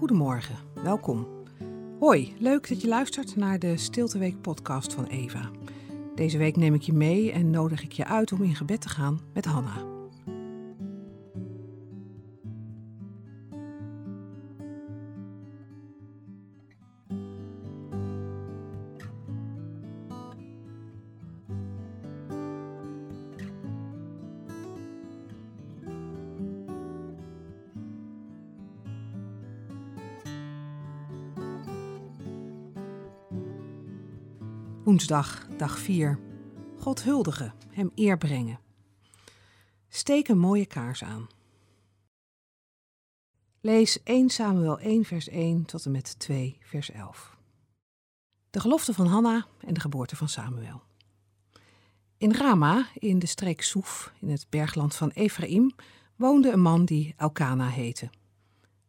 Goedemorgen, welkom. Hoi, leuk dat je luistert naar de Stilteweek podcast van Eva. Deze week neem ik je mee en nodig ik je uit om in gebed te gaan met Hanna. Woensdag, dag 4. God huldigen, hem eer brengen. Steek een mooie kaars aan. Lees 1 Samuel 1 vers 1 tot en met 2 vers 11. De gelofte van Hanna en de geboorte van Samuel. In Rama, in de streek Soef, in het bergland van Ephraim, woonde een man die Elkana heette.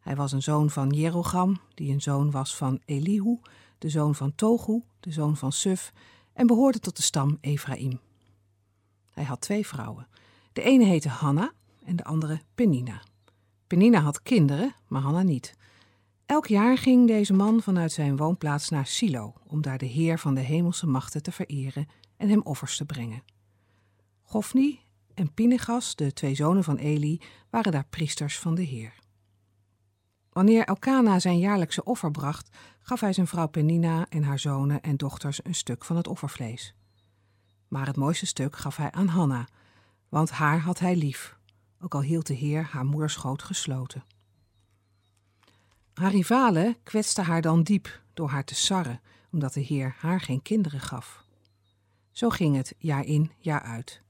Hij was een zoon van Jerogam, die een zoon was van Elihu, de zoon van Togu, de zoon van Suf, en behoorde tot de stam Ephraim. Hij had twee vrouwen. De ene heette Hanna en de andere Penina. Penina had kinderen, maar Hanna niet. Elk jaar ging deze man vanuit zijn woonplaats naar Silo om daar de Heer van de hemelse machten te vereren en hem offers te brengen. Gofni en Pinegas, de twee zonen van Eli, waren daar priesters van de Heer. Wanneer Elkana zijn jaarlijkse offer bracht, gaf hij zijn vrouw Penina en haar zonen en dochters een stuk van het offervlees. Maar het mooiste stuk gaf hij aan Hanna, want haar had hij lief, ook al hield de Heer haar moederschoot gesloten. Haar rivalen kwetsten haar dan diep door haar te sarren, omdat de Heer haar geen kinderen gaf. Zo ging het jaar in, jaar uit.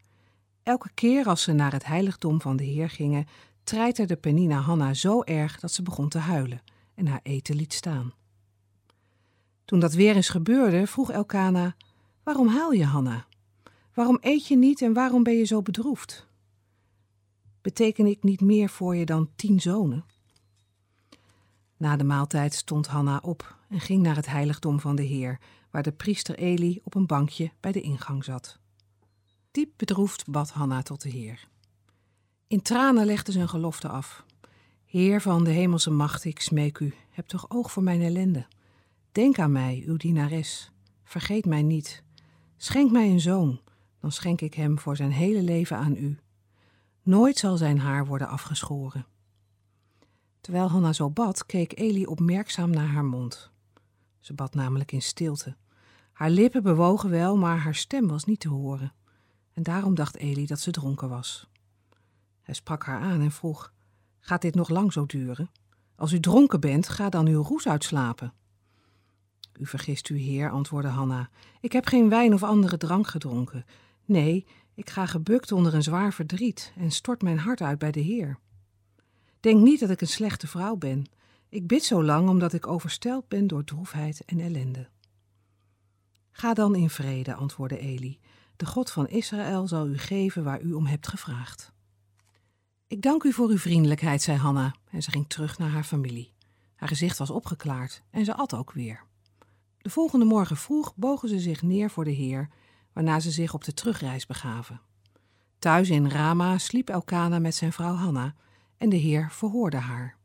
Elke keer als ze naar het heiligdom van de Heer gingen, treiterde Penina Hanna zo erg dat ze begon te huilen en haar eten liet staan. Toen dat weer eens gebeurde, vroeg Elkana: Waarom huil je, Hanna? Waarom eet je niet en waarom ben je zo bedroefd? Beteken ik niet meer voor je dan tien zonen? Na de maaltijd stond Hanna op en ging naar het heiligdom van de Heer, waar de priester Eli op een bankje bij de ingang zat. Diep bedroefd bad Hanna tot de Heer. In tranen legde ze een gelofte af. Heer van de hemelse macht, ik smeek u, heb toch oog voor mijn ellende. Denk aan mij, uw dienares. Vergeet mij niet. Schenk mij een zoon, dan schenk ik hem voor zijn hele leven aan u. Nooit zal zijn haar worden afgeschoren. Terwijl Hanna zo bad, keek Eli opmerkzaam naar haar mond. Ze bad namelijk in stilte. Haar lippen bewogen wel, maar haar stem was niet te horen. En daarom dacht Eli dat ze dronken was. Hij sprak haar aan en vroeg: Gaat dit nog lang zo duren? Als u dronken bent, ga dan uw roes uitslapen. U vergist u, heer, antwoordde Hanna. Ik heb geen wijn of andere drank gedronken. Nee, ik ga gebukt onder een zwaar verdriet en stort mijn hart uit bij de Heer. Denk niet dat ik een slechte vrouw ben. Ik bid zo lang omdat ik oversteld ben door droefheid en ellende. Ga dan in vrede, antwoordde Eli. De God van Israël zal u geven waar u om hebt gevraagd. Ik dank u voor uw vriendelijkheid, zei Hanna, en ze ging terug naar haar familie. Haar gezicht was opgeklaard en ze at ook weer. De volgende morgen vroeg bogen ze zich neer voor de Heer, waarna ze zich op de terugreis begaven. Thuis in Rama sliep Elkana met zijn vrouw Hanna en de Heer verhoorde haar.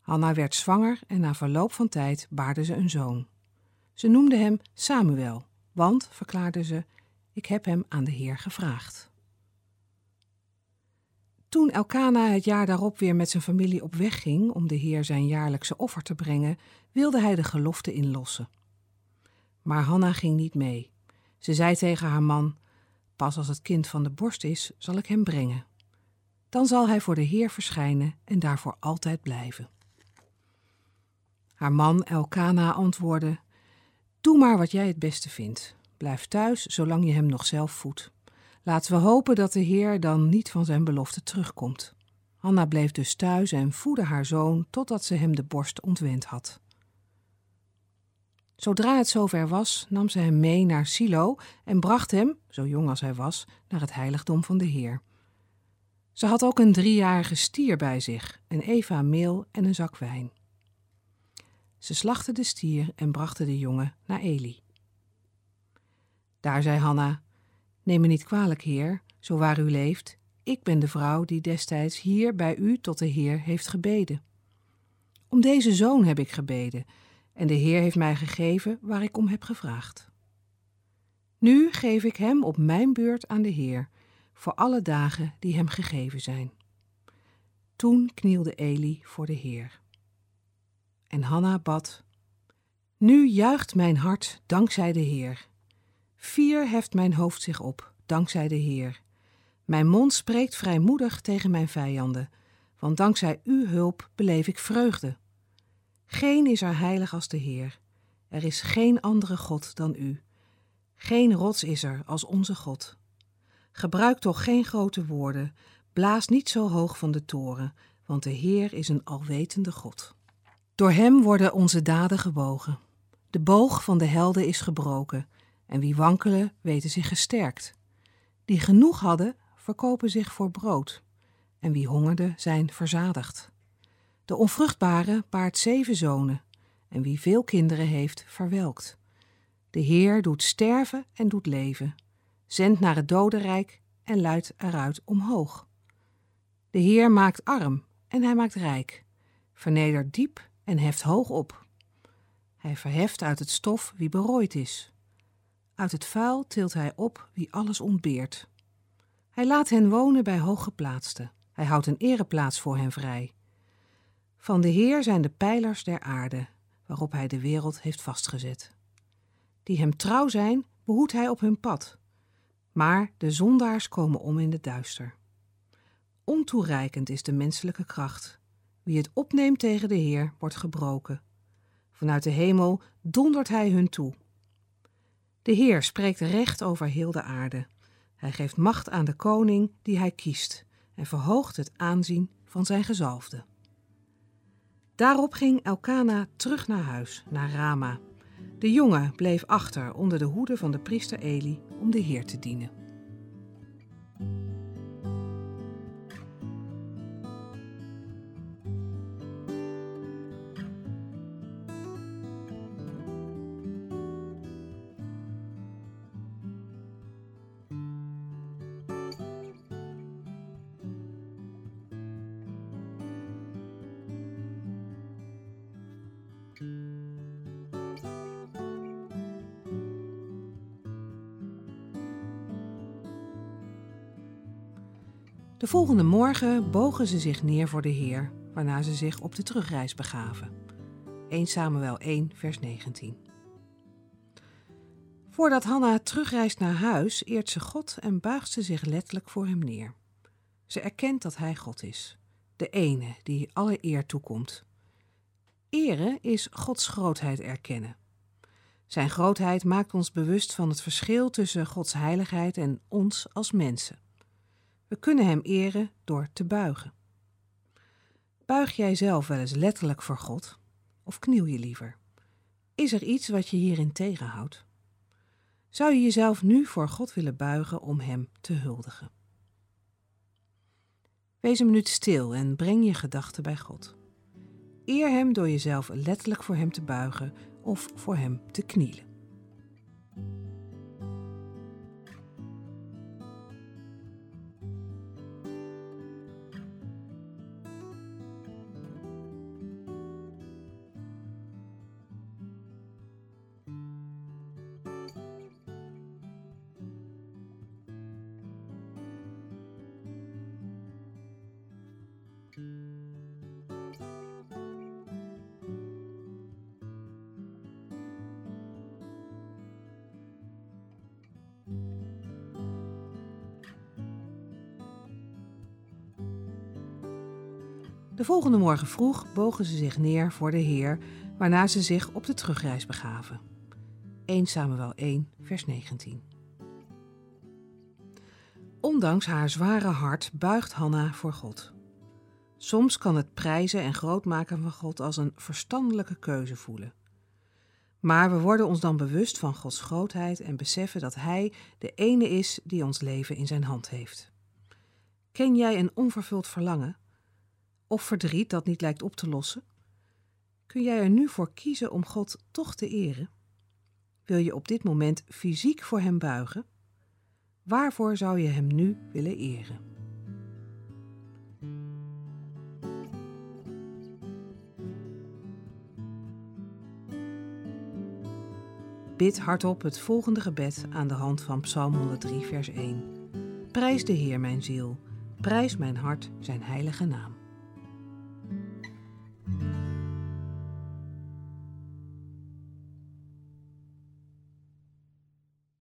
Hanna werd zwanger en na verloop van tijd baarde ze een zoon. Ze noemde hem Samuel, want, verklaarde ze, ik heb hem aan de Heer gevraagd. Toen Elkana het jaar daarop weer met zijn familie op weg ging om de Heer zijn jaarlijkse offer te brengen, wilde hij de gelofte inlossen. Maar Hanna ging niet mee. Ze zei tegen haar man: Pas als het kind van de borst is, zal ik hem brengen. Dan zal hij voor de Heer verschijnen en daarvoor altijd blijven. Haar man Elkana antwoordde: Doe maar wat jij het beste vindt. Blijf thuis zolang je hem nog zelf voedt. Laten we hopen dat de Heer dan niet van zijn belofte terugkomt. Hanna bleef dus thuis en voedde haar zoon totdat ze hem de borst ontwend had. Zodra het zover was, nam ze hem mee naar Silo en bracht hem, zo jong als hij was, naar het heiligdom van de Heer. Ze had ook een driejarige stier bij zich, een eva meel en een zak wijn. Ze slachtte de stier en brachten de jongen naar Eli. Daar zei Hanna: Neem me niet kwalijk, heer, zo waar u leeft. Ik ben de vrouw die destijds hier bij u tot de Heer heeft gebeden. Om deze zoon heb ik gebeden, en de Heer heeft mij gegeven waar ik om heb gevraagd. Nu geef ik hem op mijn beurt aan de Heer, voor alle dagen die hem gegeven zijn. Toen knielde Eli voor de Heer. En Hanna bad: Nu juicht mijn hart dankzij de Heer. Vier heft mijn hoofd zich op, dankzij de Heer. Mijn mond spreekt vrijmoedig tegen mijn vijanden, want dankzij uw hulp beleef ik vreugde. Geen is er heilig als de Heer. Er is geen andere God dan u. Geen rots is er als onze God. Gebruik toch geen grote woorden, blaas niet zo hoog van de toren, want de Heer is een alwetende God. Door hem worden onze daden gebogen. De boog van de helden is gebroken, en wie wankelen, weten zich gesterkt. Die genoeg hadden, verkopen zich voor brood, en wie hongerde, zijn verzadigd. De onvruchtbare baart zeven zonen, en wie veel kinderen heeft, verwelkt. De Heer doet sterven en doet leven, zendt naar het dodenrijk en luidt eruit omhoog. De Heer maakt arm en hij maakt rijk, vernedert diep en heft hoog op. Hij verheft uit het stof wie berooid is. Uit het vuil tilt hij op wie alles ontbeert. Hij laat hen wonen bij hooggeplaatsten. Hij houdt een ereplaats voor hen vrij. Van de Heer zijn de pijlers der aarde, waarop hij de wereld heeft vastgezet. Die hem trouw zijn, behoedt hij op hun pad. Maar de zondaars komen om in de duister. Ontoereikend is de menselijke kracht. Wie het opneemt tegen de Heer, wordt gebroken. Vanuit de hemel dondert hij hun toe. De Heer spreekt recht over heel de aarde. Hij geeft macht aan de koning die hij kiest en verhoogt het aanzien van zijn gezalfde. Daarop ging Elkana terug naar huis, naar Rama. De jongen bleef achter onder de hoede van de priester Eli om de Heer te dienen. De volgende morgen bogen ze zich neer voor de Heer, waarna ze zich op de terugreis begaven. 1 Samuel 1, vers 19. Voordat Hanna terugreist naar huis, eert ze God en buigt ze zich letterlijk voor hem neer. Ze erkent dat hij God is, de ene die alle eer toekomt. Eren is Gods grootheid erkennen. Zijn grootheid maakt ons bewust van het verschil tussen Gods heiligheid en ons als mensen. We kunnen Hem eren door te buigen. Buig jij zelf wel eens letterlijk voor God? Of kniel je liever? Is er iets wat je hierin tegenhoudt? Zou je jezelf nu voor God willen buigen om Hem te huldigen? Wees een minuut stil en breng je gedachten bij God. Eer Hem door jezelf letterlijk voor Hem te buigen of voor Hem te knielen. De volgende morgen vroeg bogen ze zich neer voor de Heer, waarna ze zich op de terugreis begaven. 1 Samuel 1, vers 19. Ondanks haar zware hart buigt Hanna voor God. Soms kan het prijzen en grootmaken van God als een verstandelijke keuze voelen. Maar we worden ons dan bewust van Gods grootheid en beseffen dat Hij de ene is die ons leven in zijn hand heeft. Ken jij een onvervuld verlangen? of verdriet dat niet lijkt op te lossen, kun jij er nu voor kiezen om God toch te eren? Wil je op dit moment fysiek voor Hem buigen? Waarvoor zou je Hem nu willen eren? Bid hardop het volgende gebed aan de hand van Psalm 103, vers 1. Prijs de Heer mijn ziel, prijs mijn hart zijn heilige naam.